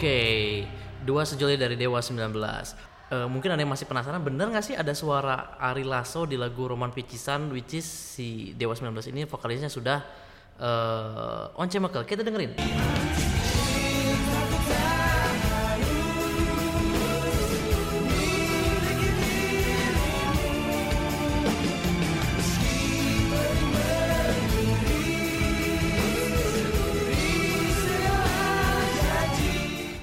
Oke, dua sejoli dari Dewa 19. Eh, mungkin ada yang masih penasaran, bener nggak sih ada suara Ari Lasso di lagu Roman Picisan, which is si Dewa 19 ini vokalisnya sudah eh Once Mekel. Kita dengerin.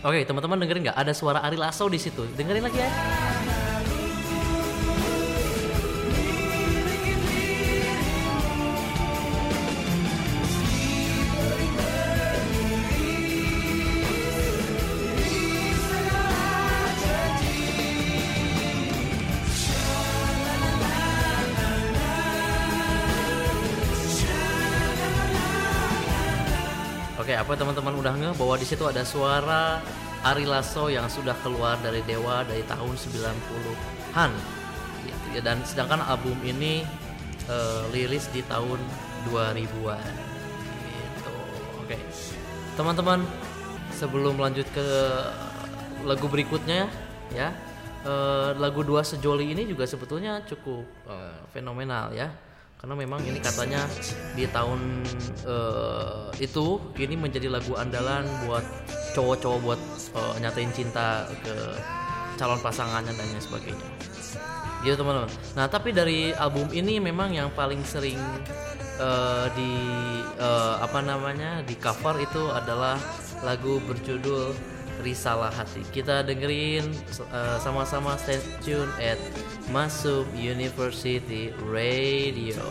Oke, teman-teman dengerin nggak? Ada suara Ari Lasso di situ. Dengerin lagi ya. Oke, apa teman-teman udah nge bahwa di situ ada suara Ari Lasso yang sudah keluar dari Dewa dari tahun 90-an. Gitu ya. Dan sedangkan album ini liris di tahun 2000-an. Gitu. Oke. Teman-teman, sebelum lanjut ke lagu berikutnya ya. eh, lagu Dua Sejoli ini juga sebetulnya cukup eh, fenomenal ya karena memang ini katanya di tahun eh, itu ini menjadi lagu andalan buat cowok-cowok buat eh, nyatain cinta ke calon pasangannya dan lain sebagainya. Gitu teman-teman. Nah tapi dari album ini memang yang paling sering eh, di eh, apa namanya di cover itu adalah lagu berjudul Risalah Hati. Kita dengerin eh, sama-sama stay tune at Masuk University Radio.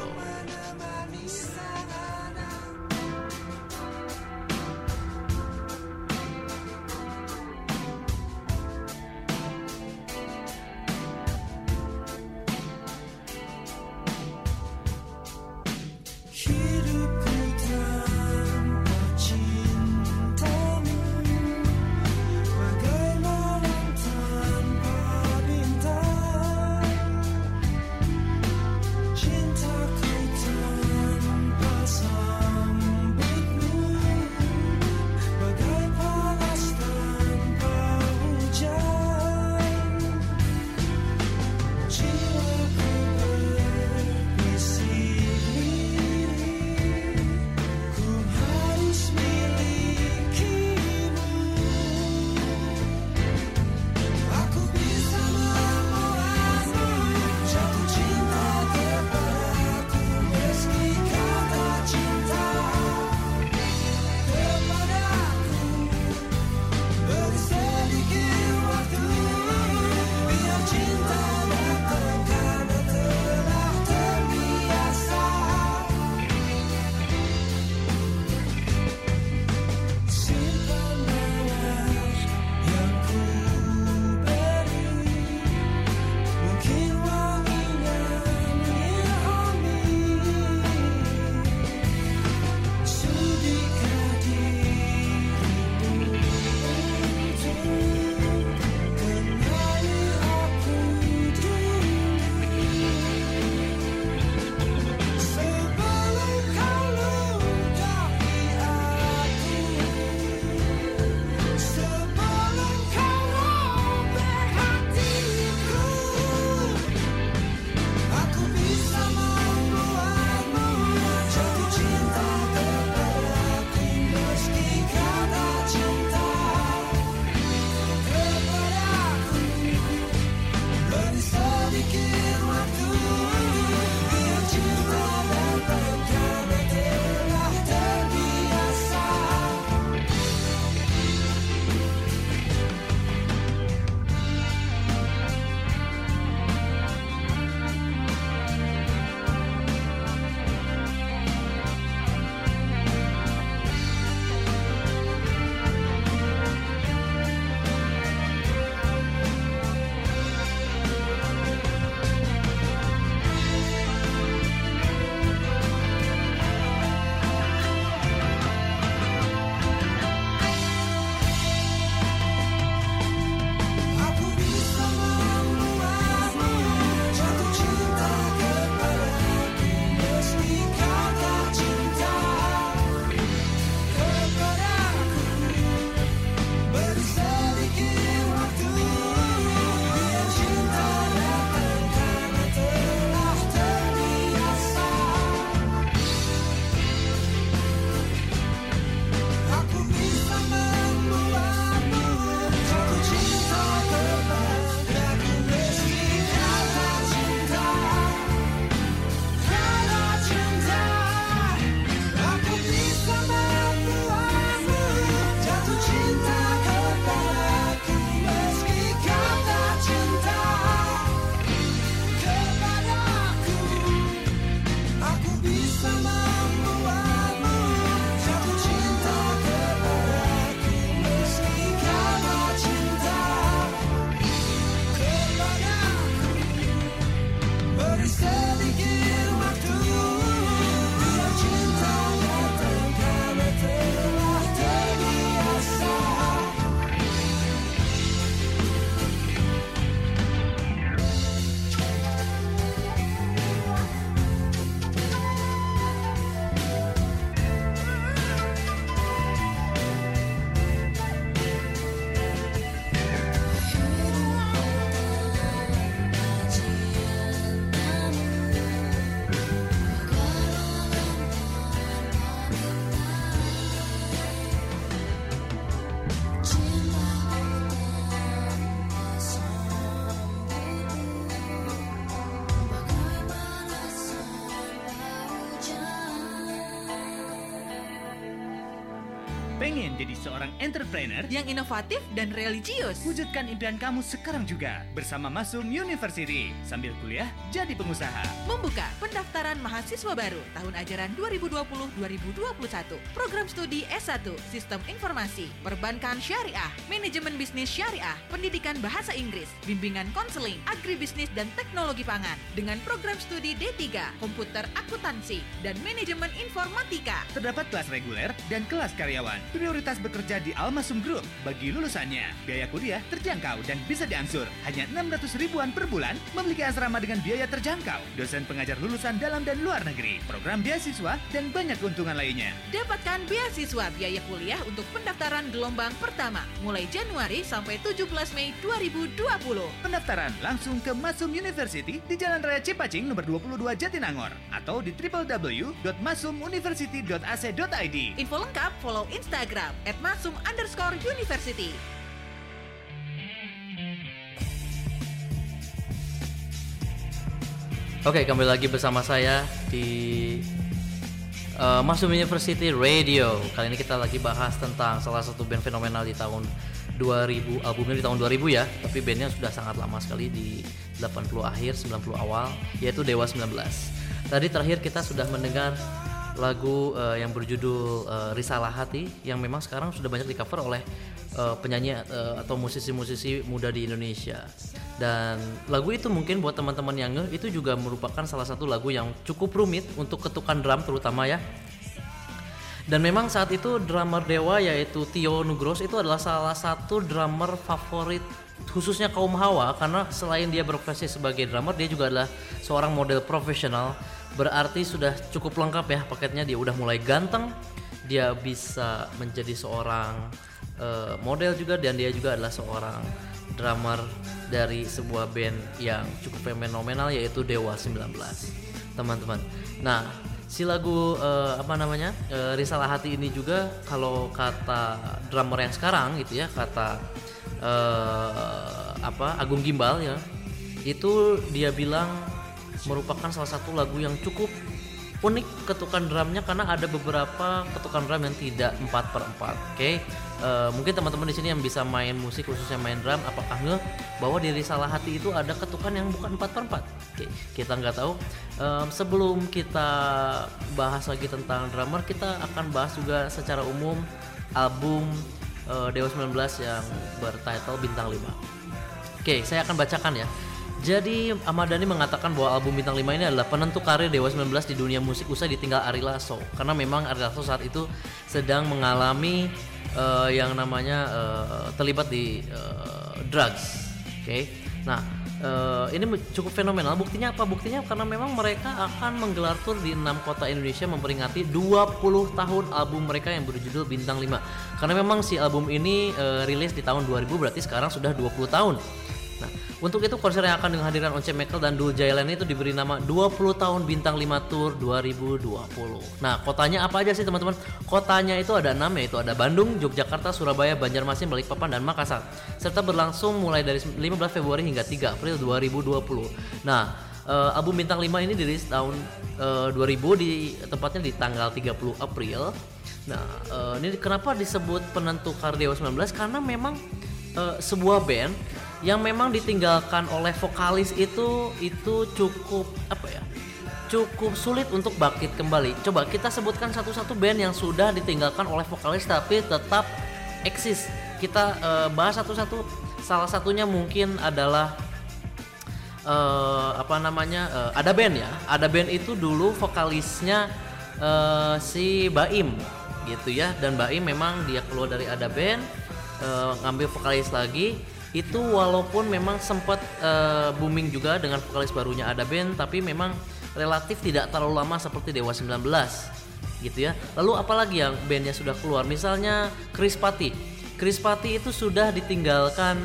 Pengen jadi seorang entrepreneur? yang inovatif dan religius. Wujudkan impian kamu sekarang juga bersama Masum University. Sambil kuliah, jadi pengusaha. Membuka pendaftaran mahasiswa baru tahun ajaran 2020-2021. Program studi S1, Sistem Informasi, Perbankan Syariah, Manajemen Bisnis Syariah, Pendidikan Bahasa Inggris, Bimbingan Konseling, Agribisnis dan Teknologi Pangan. Dengan program studi D3, Komputer Akuntansi, dan Manajemen Informatika. Terdapat kelas reguler dan kelas karyawan. Prioritas bekerja di Almasum Group. Bagi lulusannya, biaya kuliah terjangkau dan bisa diangsur. Hanya 600 ribuan per bulan, memiliki asrama dengan biaya terjangkau. Dosen pengajar lulusan dalam dan luar negeri, program beasiswa, dan banyak keuntungan lainnya. Dapatkan beasiswa biaya kuliah untuk pendaftaran gelombang pertama mulai Januari sampai 17 Mei 2020. Pendaftaran langsung ke Masum University di Jalan Raya Cipacing nomor 22 Jatinangor atau di www.masumuniversity.ac.id. Info lengkap follow Instagram at masum underscore university. Oke, kembali lagi bersama saya di uh, Masum University Radio. Kali ini kita lagi bahas tentang salah satu band fenomenal di tahun 2000, albumnya di tahun 2000 ya, tapi bandnya sudah sangat lama sekali di 80 akhir, 90 awal, yaitu Dewa 19. Tadi terakhir kita sudah mendengar lagu uh, yang berjudul uh, Risalah Hati yang memang sekarang sudah banyak di cover oleh uh, penyanyi uh, atau musisi-musisi muda di Indonesia. Dan lagu itu mungkin buat teman-teman yang ngeh itu juga merupakan salah satu lagu yang cukup rumit untuk ketukan drum terutama ya. Dan memang saat itu drummer Dewa yaitu Tio Nugros itu adalah salah satu drummer favorit khususnya kaum hawa karena selain dia berprofesi sebagai drummer dia juga adalah seorang model profesional berarti sudah cukup lengkap ya paketnya. Dia udah mulai ganteng. Dia bisa menjadi seorang eh, model juga. Dan dia juga adalah seorang drummer dari sebuah band yang cukup fenomenal yaitu Dewa 19 teman-teman. Nah si lagu eh, apa namanya eh, Risalah Hati ini juga kalau kata drummer yang sekarang gitu ya kata eh, apa Agung Gimbal ya itu dia bilang merupakan salah satu lagu yang cukup unik ketukan drumnya karena ada beberapa ketukan drum yang tidak 4 per 4 oke? Eh, mungkin teman-teman di sini yang bisa main musik khususnya main drum apakah ngeh bahwa di Risalah Hati itu ada ketukan yang bukan 4 per 4 oke kita nggak tahu. Em, sebelum kita bahas lagi tentang drummer kita akan bahas juga secara umum album eh, Dewa 19 yang bertitle Bintang 5 Oke, saya akan bacakan ya. Jadi Ahmad Dhani mengatakan bahwa album Bintang 5 ini adalah penentu karir Dewa 19 di dunia musik usai ditinggal Ari Lasso. Karena memang Ari Lasso saat itu sedang mengalami eh, yang namanya eh, terlibat di eh, drugs. Oke. Nah, eh, ini cukup fenomenal. Buktinya apa? Buktinya karena memang mereka akan menggelar tour di enam kota Indonesia memperingati 20 tahun album mereka yang berjudul Bintang 5. Karena memang si album ini eh, rilis di tahun 2000 berarti sekarang sudah 20 tahun. Untuk itu konser yang akan dengan hadiran Once Mekel dan Dul Jailan itu diberi nama 20 tahun Bintang 5 Tour 2020. Nah, kotanya apa aja sih teman-teman? Kotanya itu ada 6 yaitu ada Bandung, Yogyakarta, Surabaya, Banjarmasin, Balikpapan dan Makassar. Serta berlangsung mulai dari 15 Februari hingga 3 April 2020. Nah, eh, album Bintang 5 ini dirilis tahun eh, 2000 di tepatnya di tanggal 30 April. Nah, eh, ini kenapa disebut penentu karir Dewa 19? Karena memang eh, sebuah band yang memang ditinggalkan oleh vokalis itu itu cukup apa ya? Cukup sulit untuk bangkit kembali. Coba kita sebutkan satu-satu band yang sudah ditinggalkan oleh vokalis tapi tetap eksis. Kita eh, bahas satu-satu. Salah satunya mungkin adalah eh, apa namanya eh, ada band ya ada band itu dulu vokalisnya eh, si Baim gitu ya dan Baim memang dia keluar dari ada band eh, ngambil vokalis lagi itu walaupun memang sempat eh, booming juga dengan vokalis barunya ada band tapi memang relatif tidak terlalu lama seperti Dewa 19 gitu ya. Lalu apalagi yang bandnya sudah keluar? Misalnya Chris Patti Chris Patti itu sudah ditinggalkan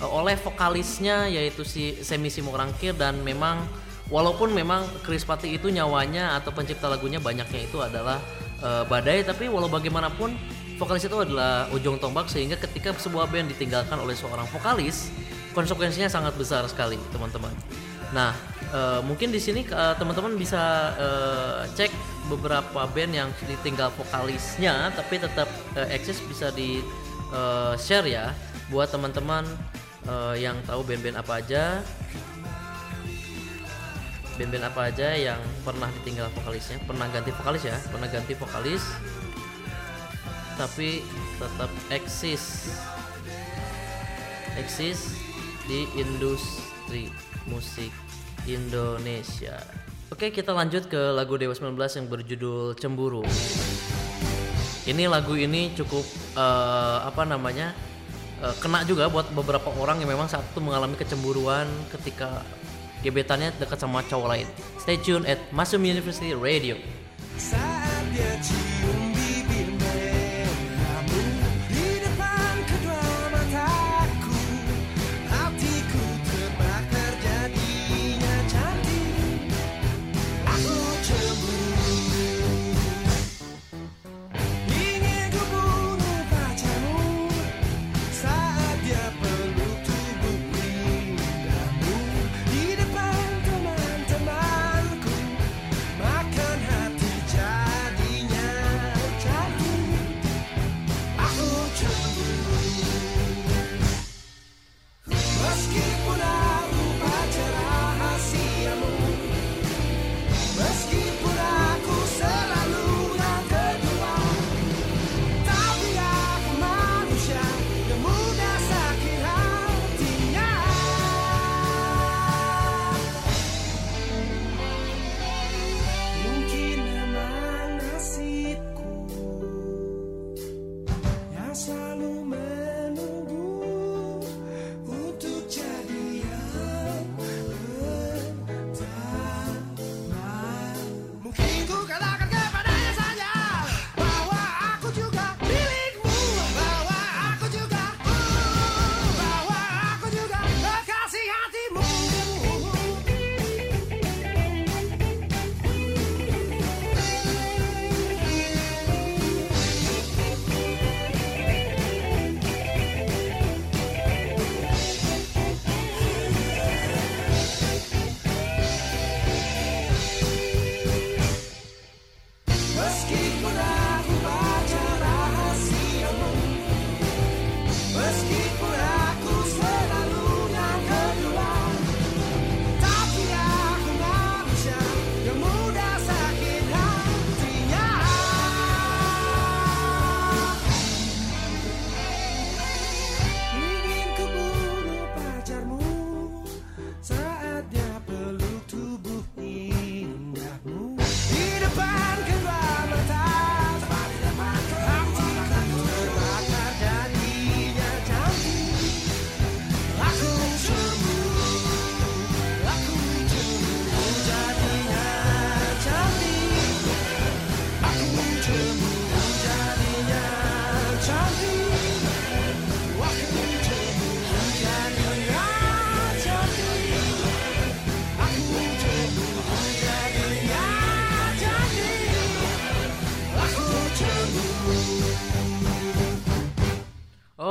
eh, oleh vokalisnya yaitu si Semi Simorangkir dan memang walaupun memang Chris Patti itu nyawanya atau pencipta lagunya banyaknya itu adalah eh, Badai tapi walau bagaimanapun vokalis itu adalah ujung tombak sehingga ketika sebuah band ditinggalkan oleh seorang vokalis konsekuensinya sangat besar sekali teman-teman. Nah Eh, mungkin di sini eh, teman-teman bisa eh, cek beberapa band yang ditinggal vokalisnya tapi tetap eh, eksis bisa di eh, share ya buat teman-teman eh, yang tahu band-band apa aja. Band-band apa aja yang pernah ditinggal vokalisnya? Pernah ganti vokalis ya? Pernah ganti vokalis tapi tetap eksis eksis di industri musik Indonesia oke kita lanjut ke lagu Dewa 19 yang berjudul Cemburu ini lagu ini cukup eh, apa namanya eh, kena juga buat beberapa orang yang memang saat itu mengalami kecemburuan ketika gebetannya dekat sama cowok lain. Stay tune at Masum University Radio. Saat dia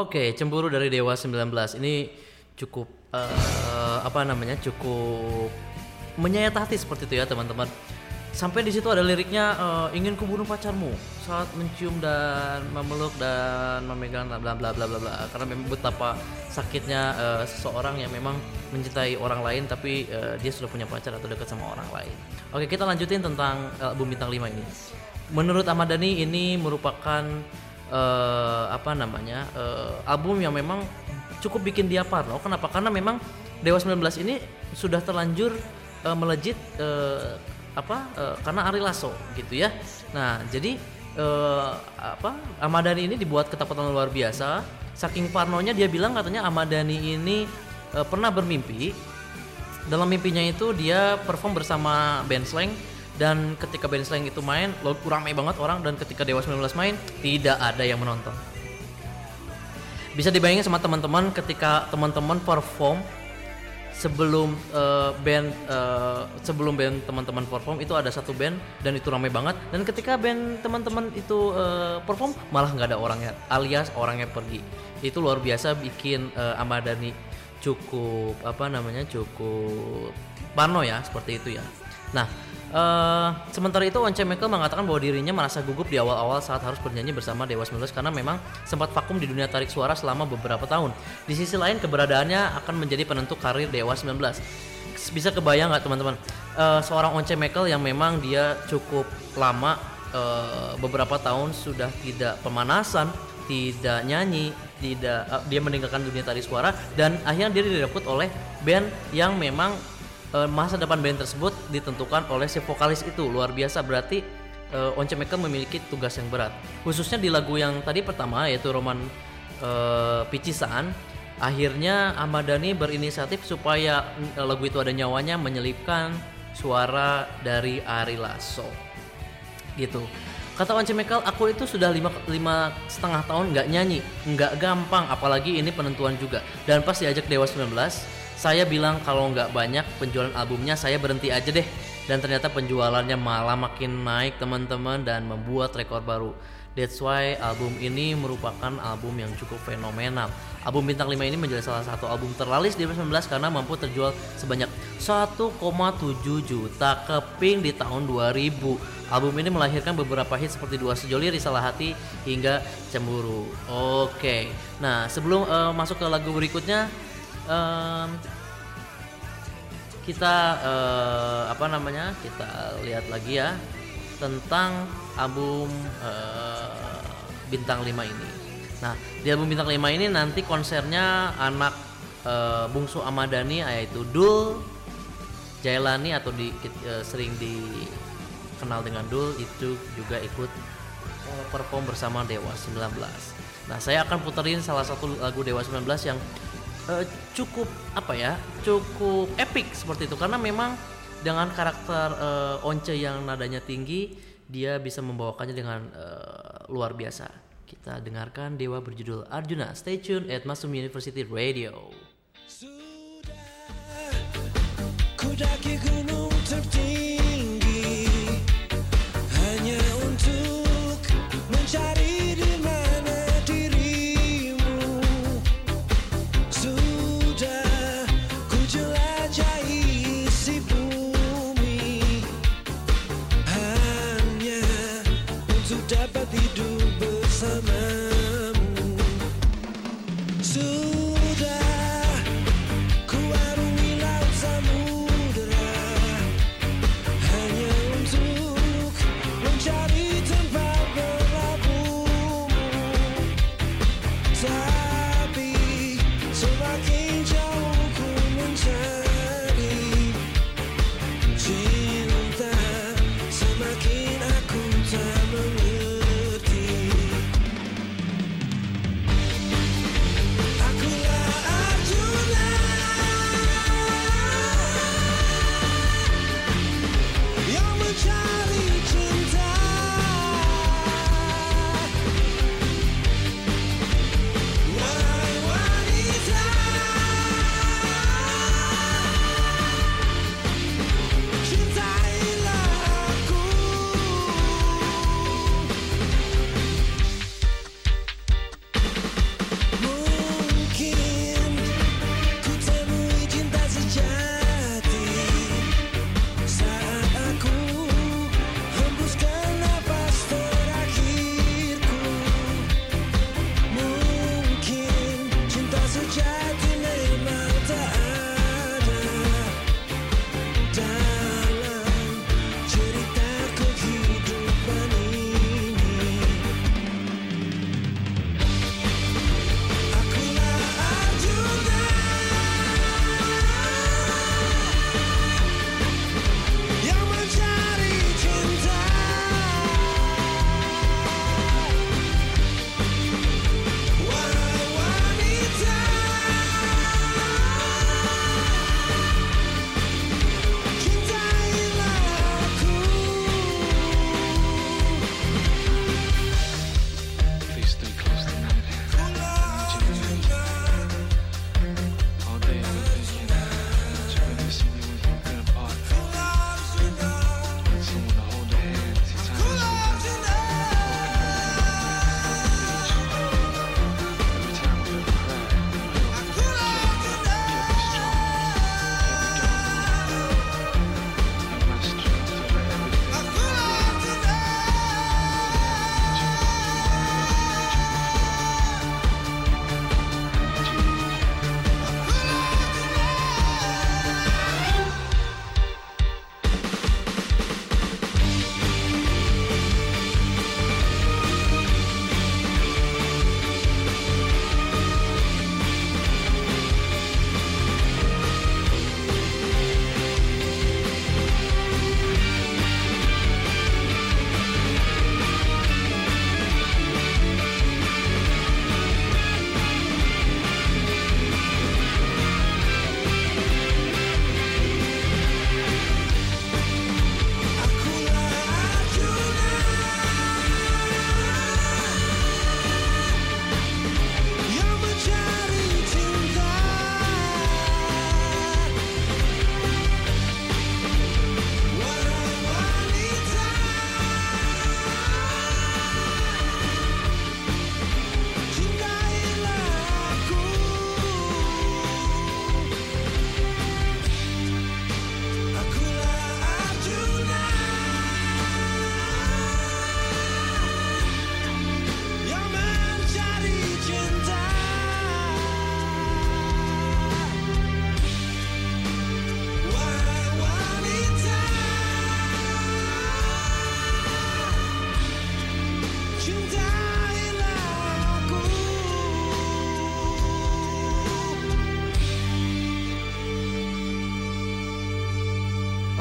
Oke, cemburu dari Dewa 19 ini cukup eh, apa namanya? cukup menyayat hati seperti itu ya, teman-teman. Sampai di situ ada liriknya eh, ingin kubunuh pacarmu saat mencium dan memeluk dan memegang bla bla bla bla bla. Karena memang betapa sakitnya eh, seseorang yang memang mencintai orang lain tapi eh, dia sudah punya pacar atau dekat sama orang lain. Oke, kita lanjutin tentang album bintang 5 ini. Menurut Ahmad Dhani ini merupakan eh, apa namanya eh, album yang memang cukup bikin dia parno. Kenapa? Karena memang Dewa 19 ini sudah terlanjur eh, melejit eh, apa eh, karena Ari Lasso gitu ya. Nah jadi eh, apa Ahmad Dhani ini dibuat ketakutan luar biasa. Saking parnonya dia bilang katanya Ahmad Dhani ini eh, pernah bermimpi dalam mimpinya itu dia perform bersama band Slang dan ketika band Slang itu main lo ramai banget orang dan ketika Dewa 19 main tidak ada yang menonton. Bisa dibayangin sama teman-teman ketika teman-teman perform sebelum eh, band eh, sebelum band teman-teman perform itu ada satu band dan itu ramai banget. Dan ketika band teman-teman itu eh, perform malah nggak ada orangnya alias orangnya pergi. Itu luar biasa bikin Ahmad Dhani cukup apa namanya cukup parno ya seperti itu ya. Nah eh, sementara itu Once Michael mengatakan bahwa dirinya merasa gugup di awal-awal saat harus bernyanyi bersama Dewa 19 karena memang sempat vakum di dunia tarik suara selama beberapa tahun. Di sisi lain keberadaannya akan menjadi penentu karir Dewa 19. Bisa kebayang nggak teman-teman Eh, seorang Once Michael yang memang dia cukup lama eh, beberapa tahun sudah tidak pemanasan, tidak nyanyi, tidak eh, dia meninggalkan dunia tari suara dan akhirnya dia direkrut oleh band yang memang eh, masa depan band tersebut ditentukan oleh si vokalis itu. Luar biasa berarti eh, Once Michael memiliki tugas yang berat. Khususnya di lagu yang tadi pertama yaitu Roman eh, Picisan akhirnya Ahmad Dhani berinisiatif supaya lagu itu ada nyawanya menyelipkan suara dari Ari Lasso. Gitu. Kata Once Michael aku itu sudah lima lima setengah tahun nggak nyanyi nggak gampang apalagi ini penentuan juga. Dan pas diajak Dewa 19 saya bilang kalau nggak banyak penjualan albumnya saya berhenti aja deh dan ternyata penjualannya malah makin naik teman-teman dan membuat rekor baru That's why album ini merupakan album yang cukup fenomenal. Album Bintang 5 ini menjadi salah satu album terlaris di 2019 karena mampu terjual sebanyak 1,7 juta keping di tahun 2000. Album ini melahirkan beberapa hit seperti Dua Sejoli, Risalah Hati, hingga Cemburu. Oke, nah sebelum eh, masuk ke lagu berikutnya, em, kita eh, apa namanya? Kita lihat lagi ya tentang album eh, Bintang 5 ini. Nah, di album Bintang 5 ini nanti konsernya anak eh, bungsu Amadani yaitu Dul Jailani atau di eh, sering dikenal dengan Dul itu juga ikut perform bersama Dewa 19. Nah, saya akan puterin salah satu lagu Dewa 19 yang eh, cukup apa ya? cukup epic seperti itu karena memang dengan karakter eh, Once yang nadanya tinggi, dia bisa membawakannya dengan eh, luar biasa. Kita dengarkan Dewa berjudul Arjuna. Stay tune at Masum University Radio. Untuk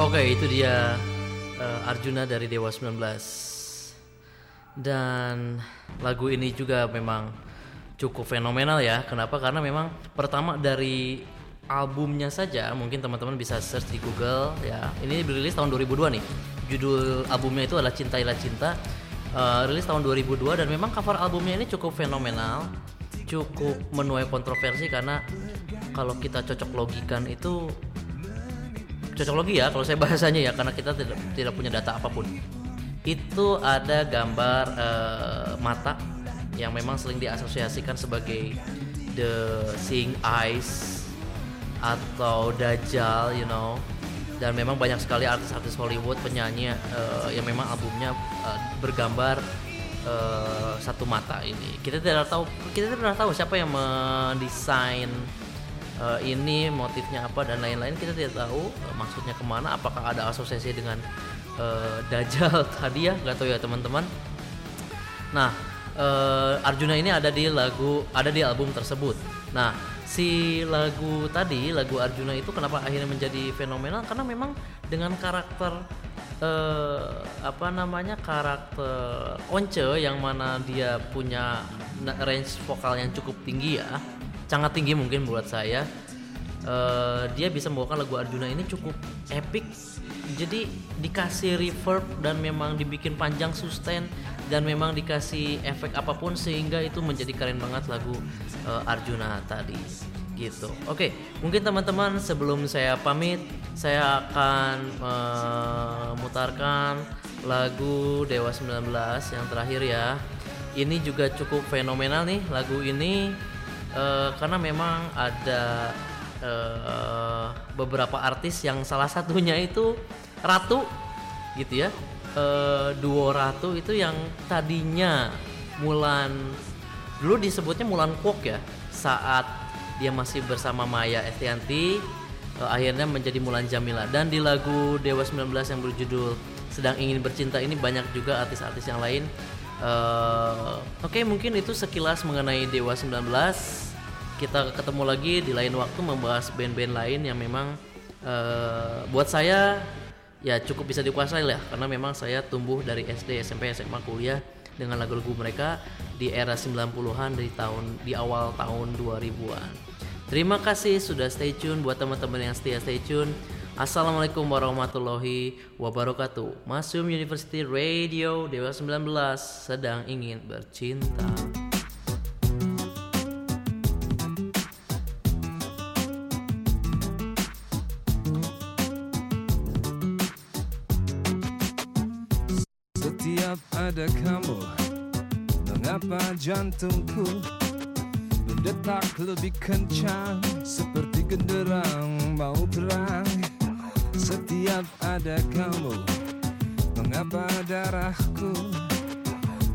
Oke, itu dia eh, Arjuna dari Dewa 19. Dan lagu ini juga memang cukup fenomenal ya. Kenapa? Karena memang pertama dari albumnya saja, mungkin teman-teman bisa search di Google ya. Ini dirilis tahun 2002 nih. Judul albumnya itu adalah Cintailah Cinta. Eh, rilis tahun 2002 dan memang cover albumnya ini cukup fenomenal, cukup menuai kontroversi karena kalau kita cocok logikan itu cocok logi ya kalau saya bahasanya ya karena kita tidak tidak punya data apa pun. Itu ada gambar eh, mata yang memang sering diasosiasikan sebagai the seeing eyes atau dajjal you know. Dan memang banyak sekali artis-artis Hollywood penyanyi eh, yang memang albumnya eh, bergambar eh, satu mata ini. Kita tidak tahu kita tidak tahu siapa yang mendesain eh, ini motifnya apa dan lain-lain kita tidak tahu eh, maksudnya ke mana apakah ada asosiasi dengan eh, Dajjal tadi ya? Nggak tahu ya teman-teman. Nah eh, Arjuna ini ada di lagu ada di album tersebut. Nah si lagu tadi lagu Arjuna itu kenapa akhirnya menjadi fenomenal? Karena memang dengan karakter eh, apa namanya karakter Once yang mana dia punya range vokal yang cukup tinggi ya sangat tinggi mungkin buat saya. Eh, dia bisa membawakan lagu Arjuna ini cukup epic. Jadi dikasih reverb dan memang dibikin panjang sustain dan memang dikasih efek apa pun sehingga itu menjadi keren banget lagu eh, Arjuna tadi. Gitu. Oke mungkin teman-teman sebelum saya pamit saya akan memutarkan lagu Dewa 19 yang terakhir ya. Ini juga cukup fenomenal nih lagu ini eh, karena memang ada eh, beberapa artis yang salah satunya itu Ratu gitu ya. Eh, duo Ratu itu yang tadinya Mulan dulu disebutnya Mulan Kwok ya saat dia masih bersama Maya Estianti eh, akhirnya menjadi Mulan Jamila. Dan di lagu Dewa 19 yang berjudul Sedang Ingin Bercinta ini banyak juga artis-artis yang lain. Eh, Oke mungkin itu sekilas mengenai Dewa 19 kita ketemu lagi di lain waktu membahas band-band lain yang memang eh, buat saya ya cukup bisa dikuasai lah karena memang saya tumbuh dari SD, SMP, SMA, kuliah dengan lagu-lagu mereka di era 90-an dari tahun di awal tahun 2000-an. Terima kasih sudah stay tune buat teman-teman yang setia stay tune. Assalamualaikum warahmatullahi wabarakatuh. Masum University Radio Dewa 19 sedang ingin bercinta. Setiap ada kamu Mengapa jantungku Berdetak lebih kencang Seperti genderang mau perang Setiap ada kamu Mengapa darahku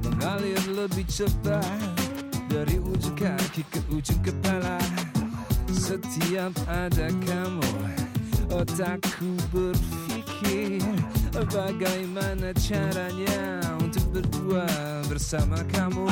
Mengalir lebih cepat Dari ujung kaki ke ujung kepala? Setiap ada kamu Otakku berpikir Bagaimana caranya Untuk berdua bersama kamu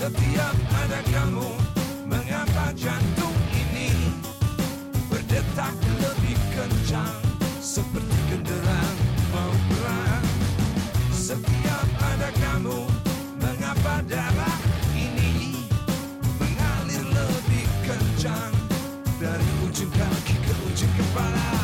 Setiap ada kamu Mengapa jantung ini Berdetak lebih kencang? Seperti genderang mau perang. Setiap ada kamu Mengapa darah ini Mengalir lebih kencang? Dari ujung kaki ke ujung kepala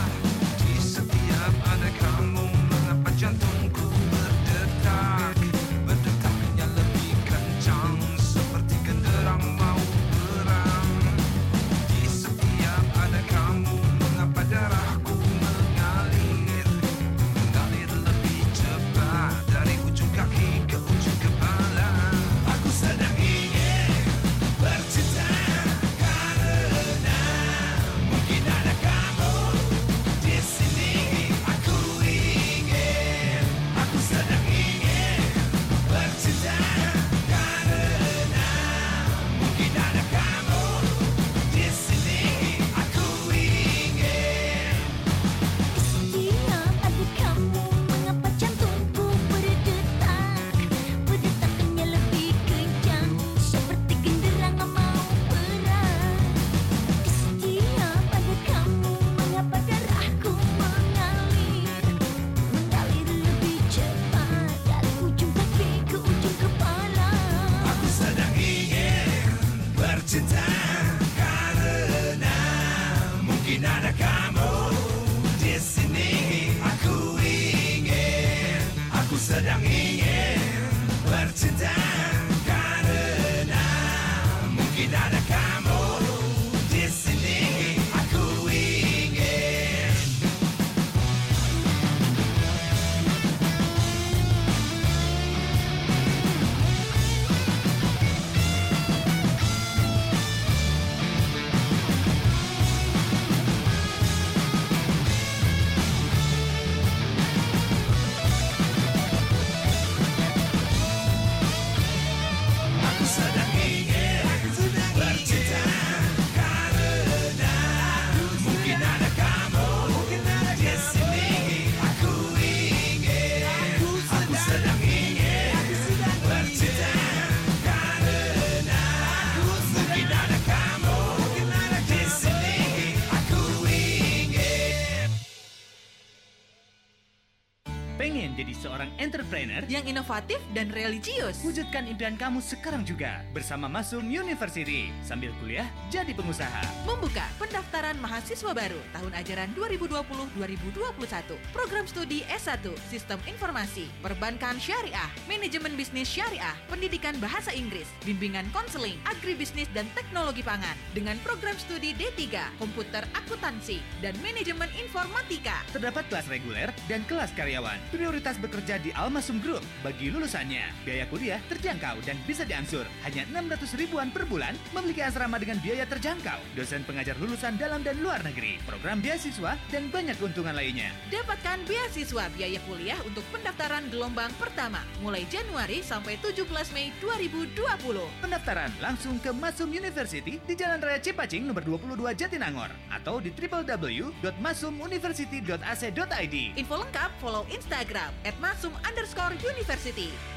entrepreneur? Dan religius. Wujudkan impian kamu sekarang juga bersama Masum University. Sambil kuliah, jadi pengusaha. Membuka pendaftaran mahasiswa baru tahun ajaran 2020-2021. Program studi S1 Sistem Informasi, Perbankan Syariah, Manajemen Bisnis Syariah, Pendidikan Bahasa Inggris, Bimbingan Konseling, Agribisnis dan Teknologi Pangan dengan program studi D3, Komputer Akuntansi dan Manajemen Informatika. Terdapat kelas reguler dan kelas karyawan. Prioritas bekerja di Almasum Group. Bagi lulusannya, biaya kuliah terjangkau dan bisa diangsur. Hanya 600 ribuan per bulan, memiliki asrama dengan biaya terjangkau. Dosen pengajar lulusan dalam dan luar negeri, program beasiswa, dan banyak keuntungan lainnya. Dapatkan beasiswa biaya kuliah untuk pendaftaran gelombang pertama mulai Januari sampai 17 Mei 2020. Pendaftaran langsung ke Masum University di Jalan Raya Cipacing nomor 22 Jatinangor atau di www.masumuniversity.ac.id. Info lengkap follow Instagram at masum underscore university.